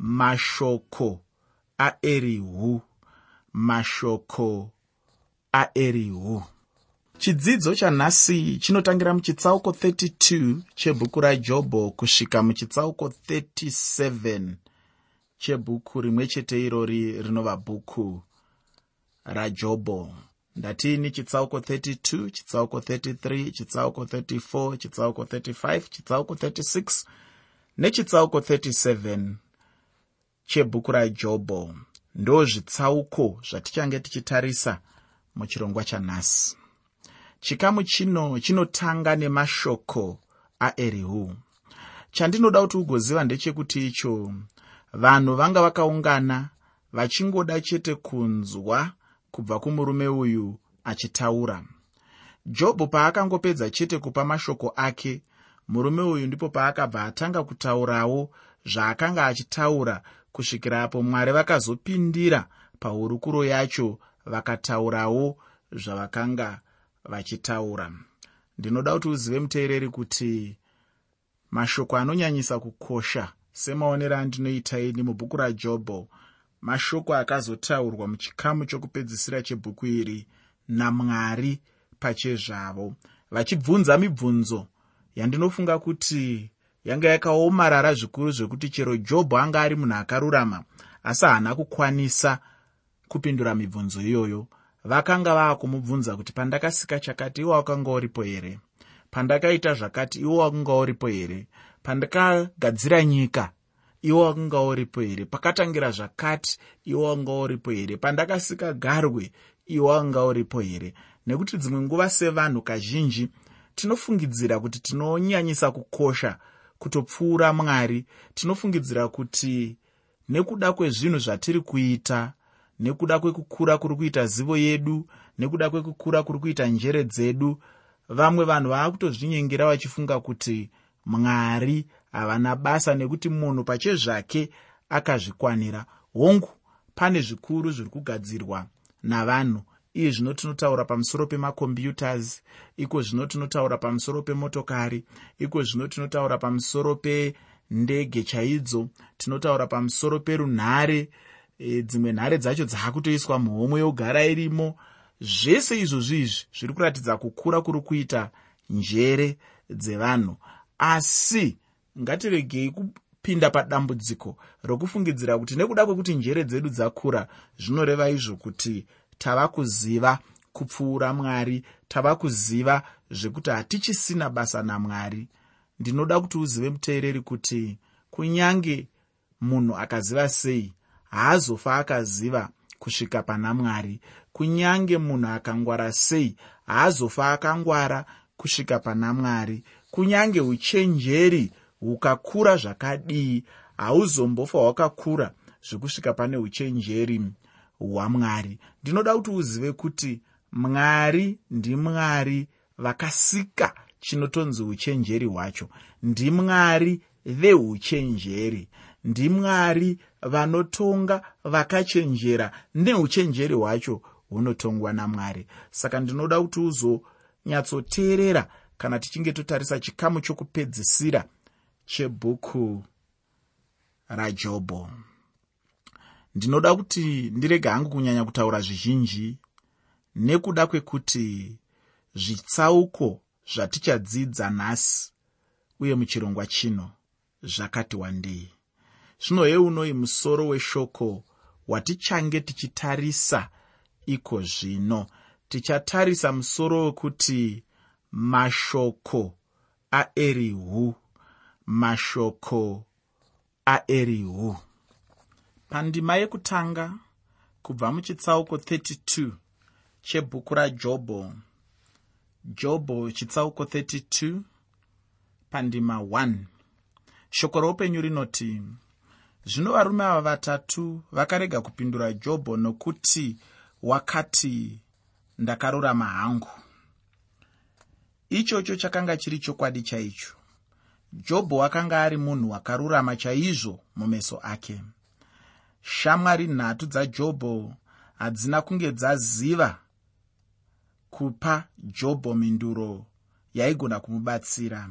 mashoko aerihu mashoko aerihu chidzidzo chanhasi chinotangira muchitsauko 32 chebhuku rajobho kusvika muchitsauko 37 chebhuku rimwe chete irori rinova bhuku rajobho ndatiini chitsauko 32 chitsauko 33 chitsauko 34 chitsauko 35 chitsauko 36 nechitsauko 37 chebhuku rajobho ndo zvitsauko zvatichange tichitarisa muchirongwa chanhasi. Chikamu chino chinotanga nemashoko aerihu. Chandinoda kuti ugoziva ndechekuti icho vanhu vanga vakaungana vachingoda chete kunzwa kubva kumurume uyu achitaura. Jobho paakangopedza chete kupa mashoko ake murume uyu ndipo paakabva atanga kutaurawo zvaakanga achitaura kusvikira apo mwari vakazopindira pahurukuro yacho vakataurawo zvavakanga vachitaura. Ndinoda kuti uzive muteereri kuti mashoko anonyanyisa kukosha semaonero andinoita ini mubhuku rajobho mashoko akazotaurwa muchikamu chokupedzisira chebhuku iri namwari pachezvavo vachibvunza mibvunzo yandinofunga kuti yanga yakaomarara zvikuru zvekuti chero jobho anga ari munhu akarurama asi haana kukwanisa kupindura mibvunzo iyoyo. Vakanga vava kumubvunza kuti pandakasika chakati iwo wakanga uripo here? Pandakaita zvakati iwo wakanga uripo here? Pandakagadzira nyika iwo wakanga uripo here? Pakatangira zvakati iwo wanga uripo here? Pandakasika garwe iwo wanga uripo here? Nekuti dzimwe nguva sevanhu kazhinji tinofungidzira kuti tinonyanyisa kukosha kutopfuura mwari tinofungidzira kuti nekuda kwezvinhu zvatiri kuita nekuda kwekukura kuri kuita zivo yedu nekuda kwekukura kuri kuita njere dzedu vamwe vanhu vaakutozvinyengera vachifunga kuti mwari havana basa nekuti munhu pachezvake akazvikwanira. Hongu pane zvikuru zviri kugadzirwa navanhu iye zvino tinotaura pamusoro pemakombiyutas iko zvino tinotaura pamusoro pemotokari iko zvino tinotaura pamusoro pendege chaidzo tinotaura pamusoro perunhare. E, dzimwe nhare dzacho dzaakutoiswa muhomwe yogara irimo. Zvese izvozvi izvi zviri kuratidza kukura kuri kuita njere dzevanhu. Asi ngatiregei kupinda padambudziko rokufungidzira kuti nekuda kwekuti njere dzedu dzakura zvinoreva izvo kuti tava kuziva kupfuura mwari tava kuziva zvekuti hatichisina basa namwari. Ndinoda kuti uzive muteereri kuti kunyange munhu akaziva sei haazofa akaziva kusvika pana mwari. Kunyange munhu akangwara sei haazofa akangwara kusvika pana mwari. Kunyange uchenjeri hukakura zvakadii hauzombofa hwakakura zvekusvika pane uchenjeri hwamwari. Ndinoda kuti uzive kuti mwari ndimwari vakasika chinotonzi uchenjeri hwacho. Ndimwari veuchenjeri. Ndimwari vanotonga vakachenjera neuchenjeri hwacho hunotongwa namwari. Saka ndinoda kuti uzonyatsoteerera kana tichinge totarisa chikamu chokupedzisira chebhuku rajobho ndinoda kuti ndirege hangu kunyanya kutaura zvizhinji. Nekuda kwekuti zvitsauko zvatichadzidza nhasi uye muchirongwa chino zvakati wandei. Zvino yeunoi musoro weshoko watichange tichitarisa iko zvino. Tichatarisa musoro wekuti mashoko aerihu mashoko aerihu pandima yekutanga kubva muchitsauko 32 chebhuku rajobho jobho chitsauko 32 pandima 1 shoko roupenyu rinoti zvino varume ava vatatu vakarega kupindura jobho nokuti wakati ndakarurama hangu. Ichocho chakanga chiri chokwadi chaicho jobho akanga ari munhu akarurama chaizvo mumeso ake shamwari nhatu dzajobho hadzina kunge dzaziva kupa jobho minduro yaigona kumubatsira.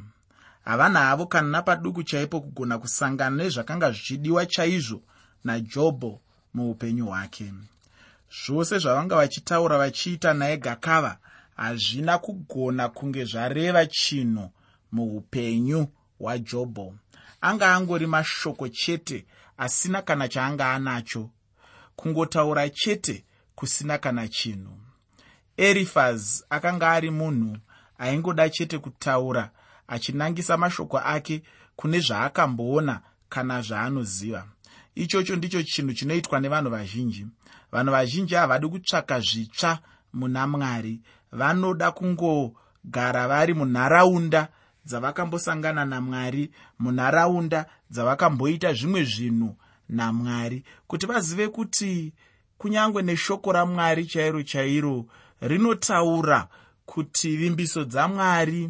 Havana havo kana napaduku chaipo kugona kusangana nezvakanga zvichidiwa chaizvo najobho muupenyu hwake. Zvose zvavanga vachitaura vachiita naye gakava hazvina kugona kunge zvareva chinhu muupenyu hwajobho. Anga angori mashoko chete asina kana chaanga anacho kungotaura chete kusina kana chinhu. Erifaz akanga ari munhu aingoda chete kutaura achinangisa mashoko ake kune zvaakamboona kana zvaanoziva. Ichocho ndicho chinhu chinoitwa nevanhu vazhinji. Vanhu vazhinji havadi kutsvaka zvitsva muna mwari. Vanoda kungogara vari munharaunda dzavakambosangana namwari munharaunda dzavakamboita zvimwe zvinhu namwari kuti vazive kuti kunyange neshoko ramwari chairo chairo rinotaura kuti vimbiso dzamwari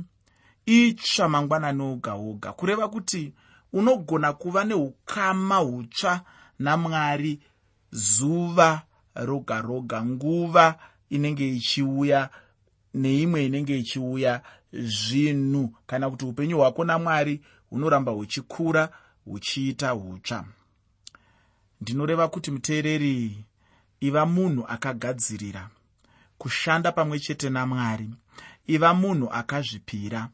itsva mangwanani oga oga. Kureva kuti unogona kuva neukama hutsva namwari zuva roga roga nguva inenge ichiuya neimwe inenge ichiuya zvinhu. Kana kuti upenyu hwako namwari hunoramba huchikura huchiita hutsva. Ndinoreva kuti muteereri iva munhu akagadzirira kushanda pamwe chete namwari. Iva munhu akazvipira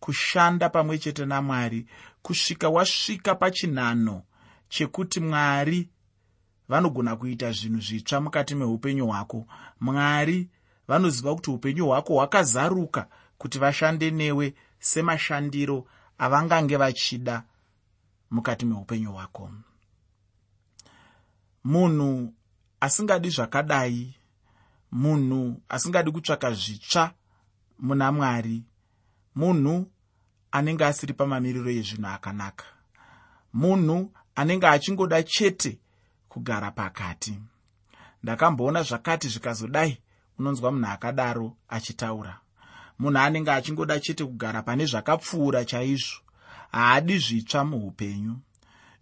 kushanda pamwe chete namwari. Kusvika wasvika pachinhano chekuti mwari vanogona kuita zvinhu zvitsva mukati meupenyu hwako. Mwari vanoziva kuti upenyu hwako hwakazaruka kuti vashande newe semashandiro avangange vachida mukati meupenyu hwako. Munhu asingadi zvakadai munhu asingadi kutsvaka zvitsva muna mwari munhu anenge asiri pamamiriro ezvinhu akanaka munhu anenge achingoda chete kugara pakati. Ndakamboona zvakati zvikazodai unonzwa munhu akadaro achitaura munhu anenge achingoda chete kugara pane zvakapfuura chaizvo haadi zvitsva muupenyu.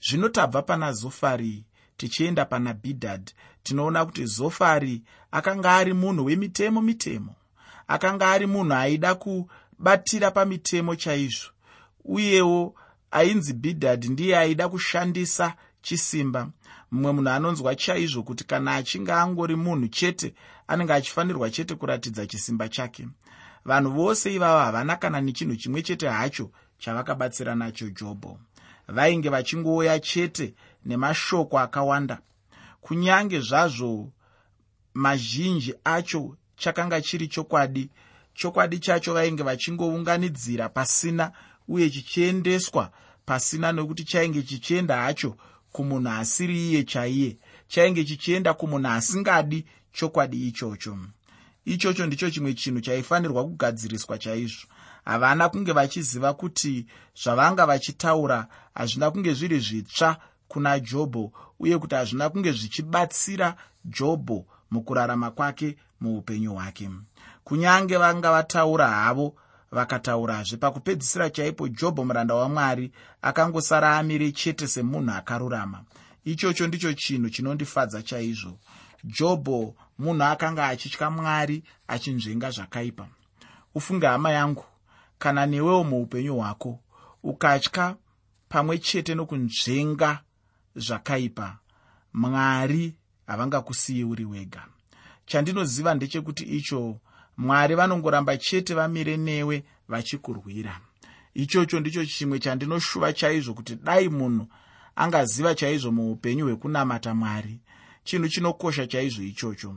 Zvino tabva pana zofari tichienda pana bhidhadhi tinoona kuti zofari akanga ari munhu wemitemo mitemo akanga ari munhu aida kubatira pamitemo chaizvo uyewo ainzi bhidhadhi ndiye aida kushandisa chisimba. Mumwe munhu anonzwa chaizvo kuti kana achinge angori munhu chete anenge achifanirwa chete kuratidza chisimba chake vanhu vose ivavo havana kana nechinhu chimwe chete hacho chavakabatsira nacho jobho. Vainge vachingouya chete nemashoko akawanda. Kunyange zvazvo mazhinji acho chakanga chiri chokwadi. Chokwadi chacho vainge vachingounganidzira pasina uye chichiendeswa pasina nokuti chainge chichienda hacho kumunhu asiri iye chaiye. Chainge chichienda kumunhu asingadi chokwadi ichocho ichocho ndicho chimwe chinhu chaifanirwa kugadziriswa chaizvo. Havana kunge vachiziva kuti zvavanga vachitaura hazvina kunge zviri zvitsva kuna jobho uye kuti hazvina kunge zvichibatsira jobho mukurarama kwake muupenyu hwake. Kunyange vanga vataura havo vakataurazve pakupedzisira chaipo jobho muranda wamwari akangosara amire chete semunhu akarurama. Ichocho ndicho chinhu chinondifadza chaizvo jobho munhu akanga achitya mwari achinzvenga zvakaipa. Ufunge hama yangu kana newewo muupenyu hwako ukatya pamwe chete nokunzvenga zvakaipa mwari havangakusiyi uri wega. Chandinoziva ndechekuti icho mwari vanongoramba chete vamire newe vachikurwira. Ichocho ndicho chimwe chandinoshuva chaizvo kuti dai munhu angaziva chaizvo muupenyu hwekunamata mwari chinhu chinokosha chaizvo ichocho.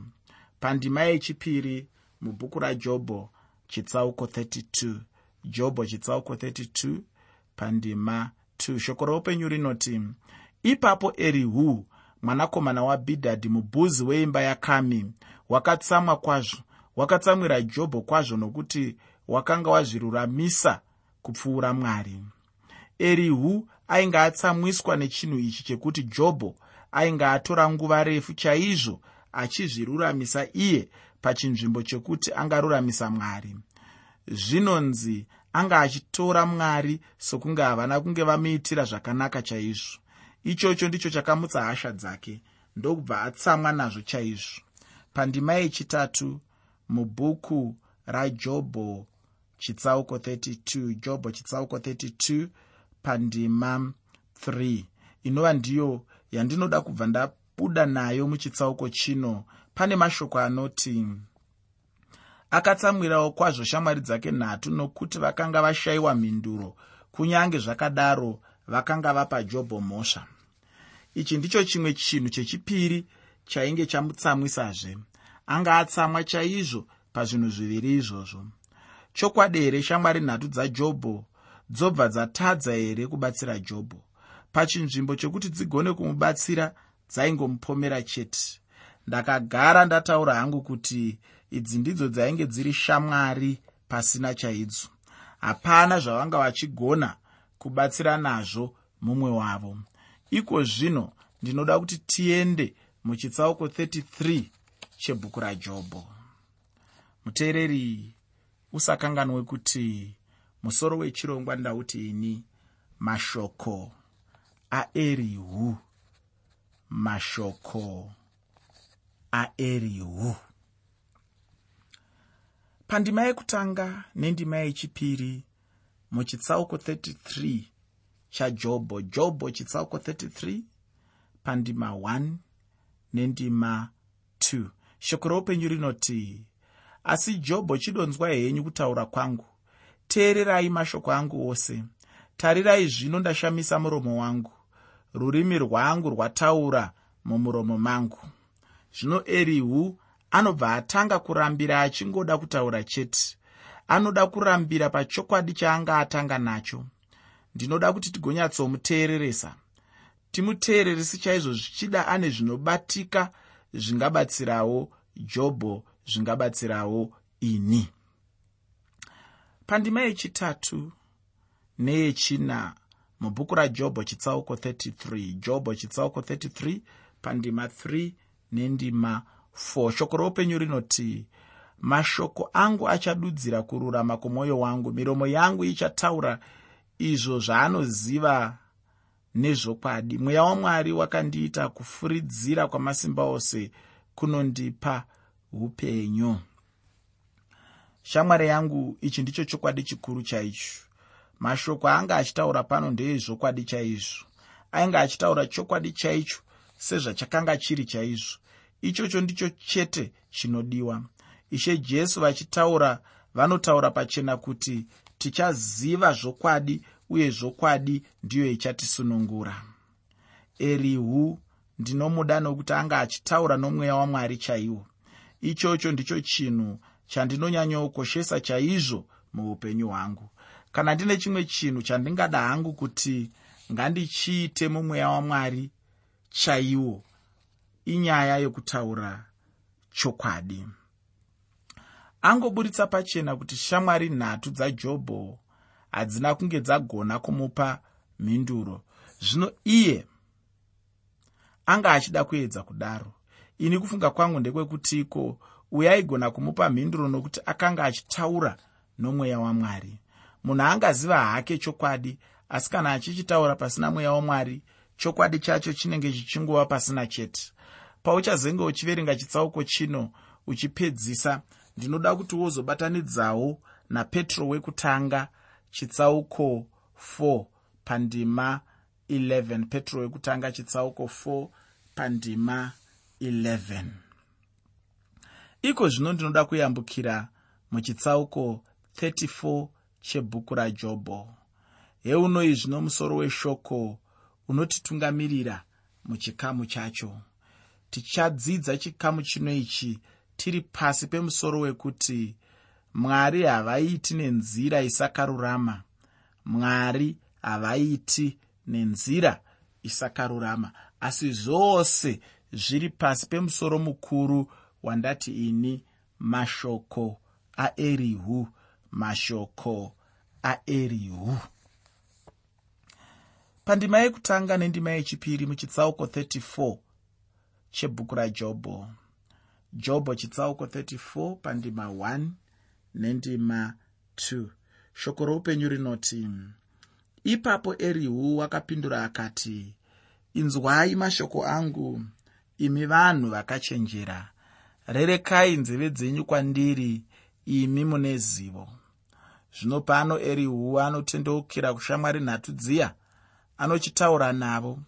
Pandima yechipiri mubhuku rajobho chitsauko 32 jobho chitsauko 32 pandima 2 shoko roupenyu rinoti ipapo erihu mwanakomana wabhidhadhi mubhuzi weimba yakami wakatsamwa kwazvo wakatsamwira jobho kwazvo nokuti wakanga wazviruramisa kupfuura mwari. Erihu ainge atsamwiswa nechinhu ichi chekuti jobho ainge atora nguva refu chaizvo achizviruramisa iye pachinzvimbo chekuti angaruramisa mwari. Zvinonzi anga achitora mwari sokunge havana kunge vamuitira zvakanaka chaizvo. Ichocho ndicho chakamutsa hasha dzake ndokubva atsamwa nazvo chaizvo. Pandima yechitatu mubhuku rajobho chitsauko 32 jobho chitsauko 32 pandima 3 inova ndiyo yandinoda kubva ndabuda nayo muchitsauko chino. Pane mashoko anoti akatsamwirawo kwazvo shamwari dzake nhatu nokuti vakanga vashayiwa mhinduro kunyange zvakadaro vakanga vapa jobho mhosva. Ichi ndicho chimwe chinhu chechipiri chainge chamutsamwisazve. Anga atsamwa chaizvo pazvinhu zviviri izvozvo. Chokwadi here shamwari nhatu dzajobho dzobva dzatadza here kubatsira jobho pachinzvimbo chokuti dzigone kumubatsira dzaingomupomera chete. Ndakagara ndataura hangu kuti idzi ndidzo dzainge dziri shamwari pasina chaidzo. Hapana zvavanga vachigona kubatsira nazvo mumwe wavo. Iko zvino ndinoda kuti tiende muchitsauko 33 chebhuku rajobho muteereri usakanganwe kuti musoro wechirongwa ndauti ini mashoko aerihu. Mashoko aerihu. Pandima yekutanga nendima yechipiri muchitsauko 33 chajobho. Jobho chitsauko 33 pandima 1 nendima 2 shoko roupenyu rinoti asi jobho chidonzwa henyu kutaura kwangu. Teererai mashoko angu ose. Tarirai zvino ndashamisa muromo wangu rurimi rwangu rwataura mumuromo mangu. Zvino erihu anobva atanga kurambira achingoda kutaura chete. Anoda kurambira pachokwadi chaanga atanga nacho. Ndinoda kuti tigonyatsomuteereresa timuteereresi chaizvo zvichida ane zvinobatika zvingabatsirawo jobho zvingabatsirawo ini. Pandima yechitatu neyechina mubhuku rajobho chitsauko 33 jobho chitsauko 33 pandima 3 nendima 4 shoko roupenyu rinoti mashoko angu achadudzira kururama kwomwoyo wangu. Miromo yangu ichataura izvo zvaanoziva nezvokwadi. Mweya wamwari wakandiita kufuridzira kwamasimba ose kunondipa upenyu. Shamwari yangu ichi ndicho chokwadi chikuru chaicho mashoko anga achitaura pano ndeezvokwadi chaizvo. Ainge achitaura chokwadi chaicho sezvachakanga chiri chaizvo. Ichocho ndicho chete chinodiwa. Ishe jesu vachitaura vanotaura pachena kuti tichaziva zvokwadi uye zvokwadi ndiyo ichatisunungura. Erihu ndinomuda nokuti anga achitaura nomweya wamwari chaiwo. Ichocho ndicho chinhu chandinonyanyokoshesa chaizvo muupenyu hwangu kana ndine chimwe chinhu chandingada hangu kuti ngandichiite mumweya wamwari chaiwo inyaya yokutaura chokwadi. Angoburitsa pachena kuti shamwari nhatu dzajobho hadzina kunge dzagona kumupa mhinduro. Zvino iye anga achida kuedza kudaro. Ini kufunga kwangu ndekwekutiko uyo aigona kumupa mhinduro nokuti akanga achitaura nomweya wamwari munhu angaziva hake chokwadi asi kana achichitaura pasina mweya wamwari chokwadi chacho chinenge chichingova pasina chete. Pauchazenge uchiverenga chitsauko chino uchipedzisa ndinoda kuti wozobatanidzawo napetro wekutanga chitsauko 4 pandima 11 petro wekutanga chitsauko 4 pandima 11 iko zvino ndinoda kuyambukira muchitsauko 34 chebhuku rajobho. Heunoi zvino musoro weshoko unotitungamirira muchikamu chacho. Tichadzidza chikamu chino ichi tiri pasi pemusoro wekuti mwari havaiti nenzira isakarurama. Mwari havaiti nenzira isakarurama. Asi zvose zviri pasi pemusoro mukuru wandati ini mashoko aerihu mashoko aerihu. Pandima yekutanga nendima yechipiri muchitsauko 34 chebhuku rajobho. Jobho chitsauko 34 pandima 1 nendima 2 shoko roupenyu rinoti ipapo erihu wakapindura akati inzwai mashoko angu imi vanhu vakachenjera. Rerekai nzeve dzenyu kwandiri imi mune zivo zvino pano erihu anotendeukira kushamwari nhatu dziya anochitaura navo.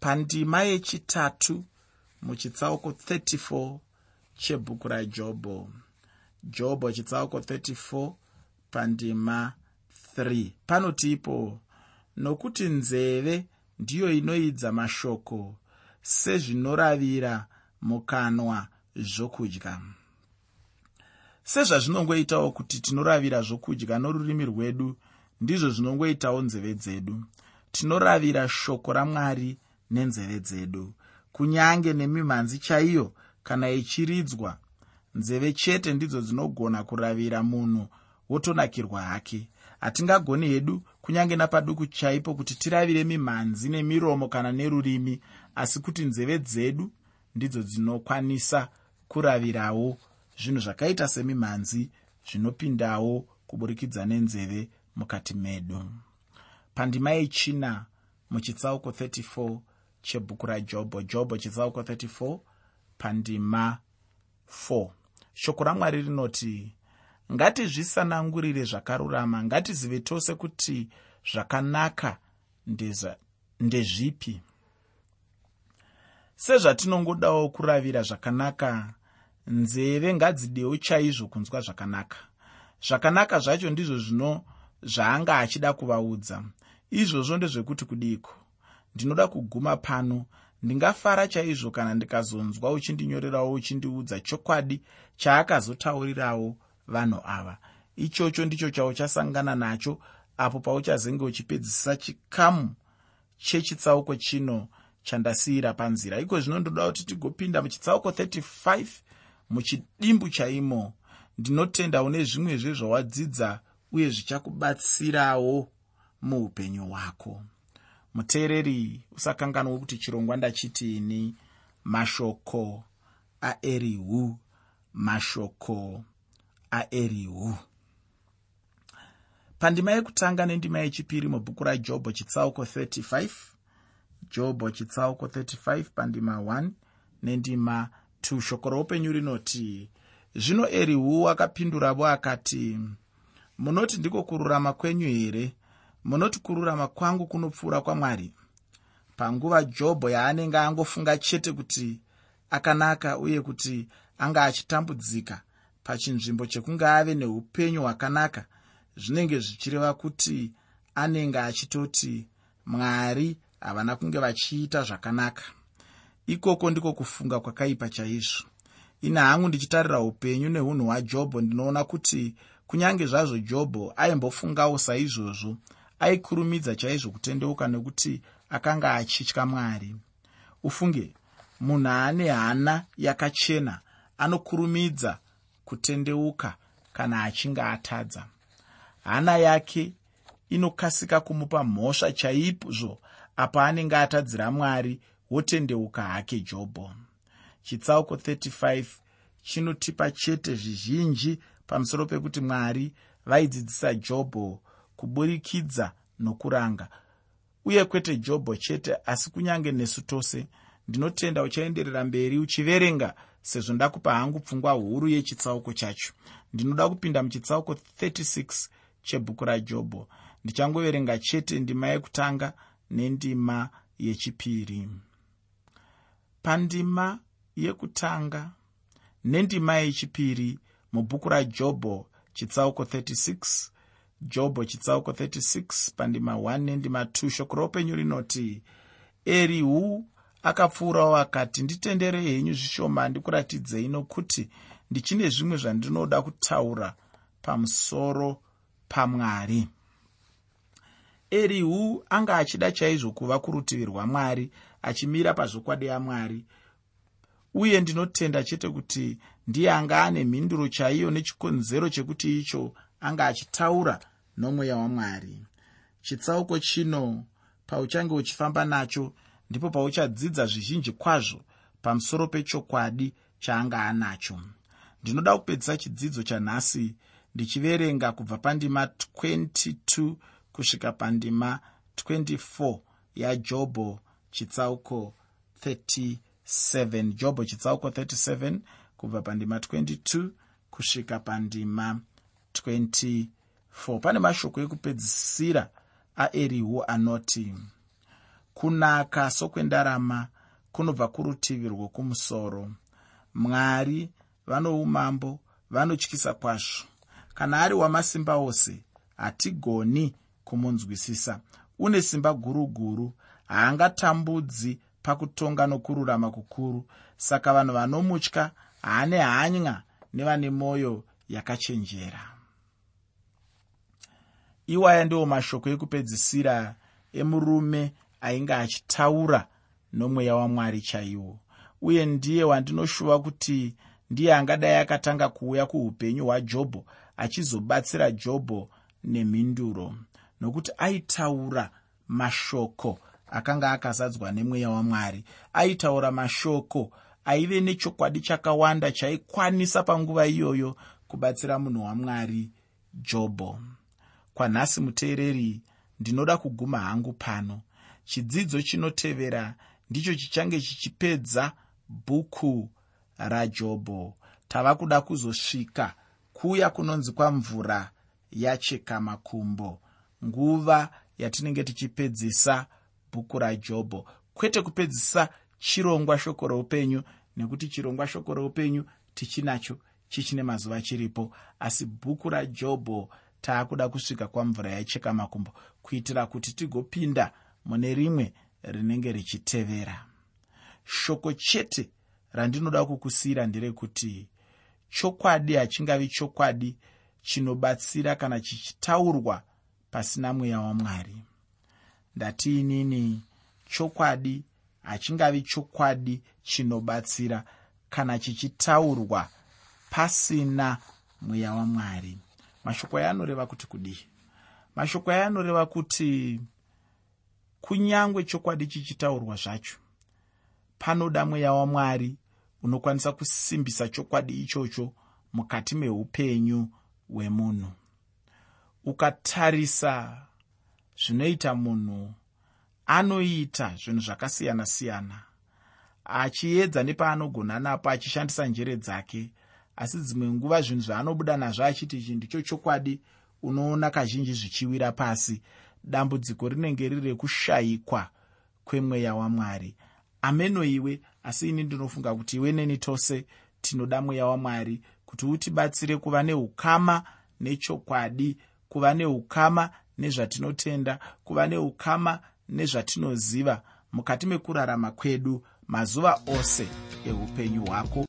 Pandima yechitatu muchitsauko 34 chebhuku rajobho. Jobho chitsauko 34 pandima 3 panoti ipo nokuti nzeve ndiyo inoidza mashoko sezvinoravira mukanwa zvokudya sezvazvinongoitawo kuti tinoravira zvokudya norurimi rwedu ndizvo zvinongoitawo nzeve dzedu. Tinoravira shoko ramwari nenzeve dzedu. Kunyange nemimhanzi chaiyo kana ichiridzwa nzeve chete ndidzo dzinogona kuravira munhu wotonakirwa hake. Hatingagoni hedu kunyange napaduku chaipo kuti tiravire mimhanzi nemiromo kana nerurimi asi kuti nzeve dzedu ndidzo dzinokwanisa kuravirawo zvinhu zvakaita semimhanzi zvinopindawo kuburikidza nenzeve mukati medu. Pandima yechina muchitsauko 34 chebhuku rajobho jobho chitsauko 34 pandima 4 shoko ramwari rinoti ngatizvisanangurire zvakarurama ngatizive tose kuti zvakanaka ndezvipi. Sezvatinongodawo kuravira zvakanaka nzeve ngadzidewo chaizvo kunzwa zvakanaka. Zvakanaka zvacho ndizvo zvino zvaanga achida kuvaudza. Izvozvo ndezvekuti kudiko ndinoda kuguma pano ndingafara chaizvo kana ndikazonzwa uchindinyorerawo uchindiudza chokwadi chaakazotaurirawo vanhu ava. Ichocho ndicho chauchasangana nacho apo pauchazenge uchipedzisa chikamu chechitsauko chino chandasiyira panzira. Iko zvino ndoda kuti tigopinda muchitsauko 35 muchidimbu chaimo. Ndinotenda une zvimwezve zvawadzidza uye zvichakubatsirawo muupenyu hwako. Muteereri usakanganwa kuti chirongwa ndachitini mashoko aerihu mashoko aerihu pandima yekutanga nendima yechipiri mubhuku rajobho chitsauko 35 jobho chitsauko 35 pandima 1 nendima 2 shoko roupenyu rinoti zvino erihu akapinduravo akati munoti ndiko kururama kwenyu here? Munoti kururama kwangu kunopfuura kwamwari panguva jobho yaanenge angofunga chete kuti akanaka uye kuti anga achitambudzika pachinzvimbo chekunge ave neupenyu hwakanaka zvinenge zvichireva kuti anenge achitoti mwari havana kunge vachiita zvakanaka ikoko ndiko kufunga kwakaipa chaizvo. Ine hangu ndichitarira upenyu neunhu hwajobho ndinoona kuti kunyange zvazvo jobho aimbofungawo saizvozvo aikurumidza chaizvo kutendeuka nekuti akanga achitya mwari. Ufunge munhu ane hana yakachena anokurumidza kutendeuka kana achinge atadza. Hana yake inokasika kumupa mhosva chaizvo apa anenge atadzira mwari wotendeuka hake jobho chitsauko 35 chinotipa chete zvizhinji pamusoro pekuti mwari vaidzidzisa jobho kuburikidza nokuranga. Uye kwete jobho chete asi kunyange nesu tose ndinotenda uchaenderera mberi uchiverenga sezvo ndakupa hangu pfungwa huru yechitsauko chacho. Ndinoda kupinda muchitsauko 36 chebhuku rajobho ndichangoverenga chete ndima yekutanga nendima yechipiri pandima yekutanga nendima yechipiri mubhuku rajobho chitsauko 36 jobho chitsauko 36 pandima 1 nendima 2 shoko roupenyu rinoti erihu akapfuurawo akati nditenderei henyu zvishoma ndikuratidzei nokuti ndichine zvimwe zvandinoda kutaura pamusoro pamwari erihu anga achida chaizvo kuva kurutivi rwamwari achimira pazvokwadi yamwari. Uye ndinotenda chete kuti ndiye anga ane mhinduro chaiyo nechikonzero chekuti icho anga achitaura nomweya wamwari. Chitsauko chino pauchange uchifamba nacho ndipo pauchadzidza zvizhinji kwazvo pamusoro pechokwadi chaanga anacho. Ndinoda kupedzisa chidzidzo chanhasi ndichiverenga kubva pandima 22 kusvika pandima 24 yajobho chitsauko 37 jobho chitsauko 37 kubva pandima 22 kusvika pandima 24 4 pane mashoko ekupedzisira aerihu anoti kunaka sokwendarama kunobva kurutivi rwokumusoro. Mwari vanoumambo vanotyisa kwazvo. Kana ari wamasimba ose hatigoni kumunzwisisa. Une simba guru guru haangatambudzi pakutonga nokururama kukuru. Saka vanhu vanomutya haane hanya nevane mwoyo yakachenjera. Iwaya ndiwo mashoko ekupedzisira emurume ainge achitaura nomweya wamwari chaiwo. Uye ndiye wandinoshuva kuti ndiye angadai akatanga kuuya kuupenyu hwajobho achizobatsira jobho nemhinduro nokuti aitaura mashoko akanga akazadzwa nemweya wamwari. Aitaura mashoko aive nechokwadi chakawanda chaikwanisa panguva iyoyo kubatsira munhu wamwari jobho kwanhasi muteereri ndinoda kuguma hangu pano. Chidzidzo chinotevera ndicho chichange chichipedza bhuku rajobho tava kuda kuzosvika kuya kunonzi kwamvura yacheka makumbo nguva yatinenge tichipedzisa bhuku rajobho. Kwete kupedzisa chirongwa shoko roupenyu nekuti chirongwa shoko roupenyu tichinacho chichine mazuva chiripo. Asi bhuku rajobho taakuda kusvika kwamvura yacheka makumbo kuitira kuti tigopinda mune rimwe rinenge richitevera. Shoko chete randinoda kukusiyira nderekuti chokwadi hachingavi chokwadi chinobatsira kana chichitaurwa pasina mweya wamwari. Ndatiinini chokwadi hachingavi chokwadi chinobatsira kana chichitaurwa pasina mweya wamwari. Mashoko aya anoreva kuti kudii? Mashoko aya anoreva kuti kunyange chokwadi chichitaurwa zvacho panoda mweya wamwari unokwanisa kusimbisa chokwadi ichocho mukati meupenyu hwemunhu ukatarisa zvinoita munhu anoita zvinhu zvakasiyana-siyana achiedza nepaanogona napo achishandisa njere dzake. Asi dzimwe nguva zvinhu zvaanobuda nazvo achiti ichi ndicho chokwadi unoona kazhinji zvichiwira pasi. Dambudziko rinenge riri rekushayikwa kwemweya wamwari. Ameno iwe asi ini ndinofunga kuti iwe neni tose tinoda mweya wamwari kuti utibatsire kuva neukama nechokwadi kuva neukama nezvatinotenda kuva neukama nezvatinoziva mukati mekurarama kwedu mazuva ose eupenyu hwako